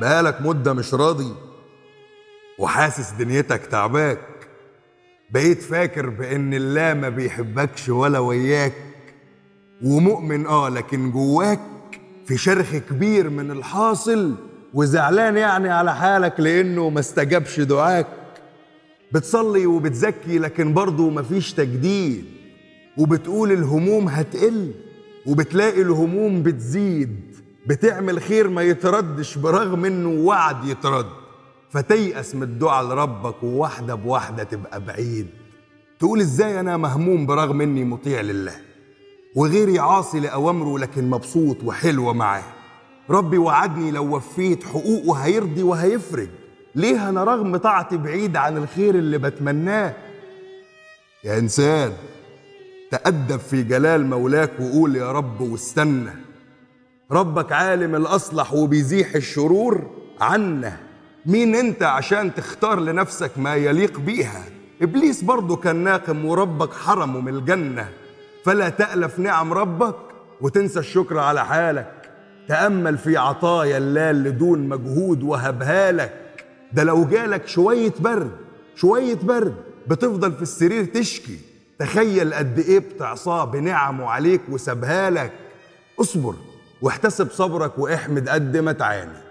بقالك مدة مش راضي وحاسس دنيتك تعباك. بقيت فاكر بإن الله ما بيحبكش ولا وياك. ومؤمن آه لكن جواك في شرخ كبير من الحاصل وزعلان يعني على حالك لأنه ما استجابش دعاك. بتصلي وبتزكي لكن برضه مفيش تجديد. وبتقول الهموم هتقل. وبتلاقي الهموم بتزيد بتعمل خير ما يتردش برغم إنه وعد يترد. فتيأس من الدعاء لربك وواحدة بواحدة تبقى بعيد. تقول إزاي أنا مهموم برغم إني مطيع لله؟ وغيري عاصي لأوامره لكن مبسوط وحلوة معاه. ربي وعدني لو وفيت حقوقه هيرضي وهيفرج. ليه أنا رغم طاعتي بعيد عن الخير اللي بتمناه؟ يا إنسان تأدب في جلال مولاك وقول يا رب واستنى. ربك عالم الأصلح وبيزيح الشرور عنا. مين أنت عشان تختار لنفسك ما يليق بيها؟ إبليس برضه كان ناقم وربك حرمه من الجنة. فلا تألف نعم ربك وتنسى الشكر على حالك. تأمل في عطايا الله اللي دون مجهود وهبها لك ده لو جالك شوية برد شوية برد بتفضل في السرير تشكي. تخيل قد إيه بتعصاه بنعمه عليك وسابها لك. اصبر واحتسب صبرك واحمد قد ما تعاني.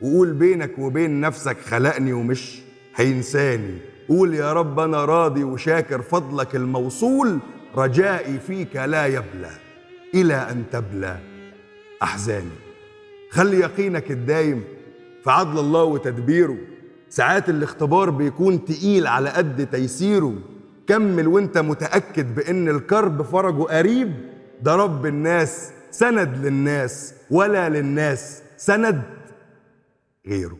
وقول بينك وبين نفسك خلقني ومش هينساني. قول يا رب أنا راضي وشاكر فضلك الموصول رجائي فيك لا يبلى إلى أن تبلى أحزاني. خلي يقينك الدايم في عدل الله وتدبيره. ساعات الاختبار بيكون تقيل على قد تيسيره. كمل وانت متأكد بإن الكرب فرجه قريب ده رب الناس سند للناس ولا للناس سند غيره.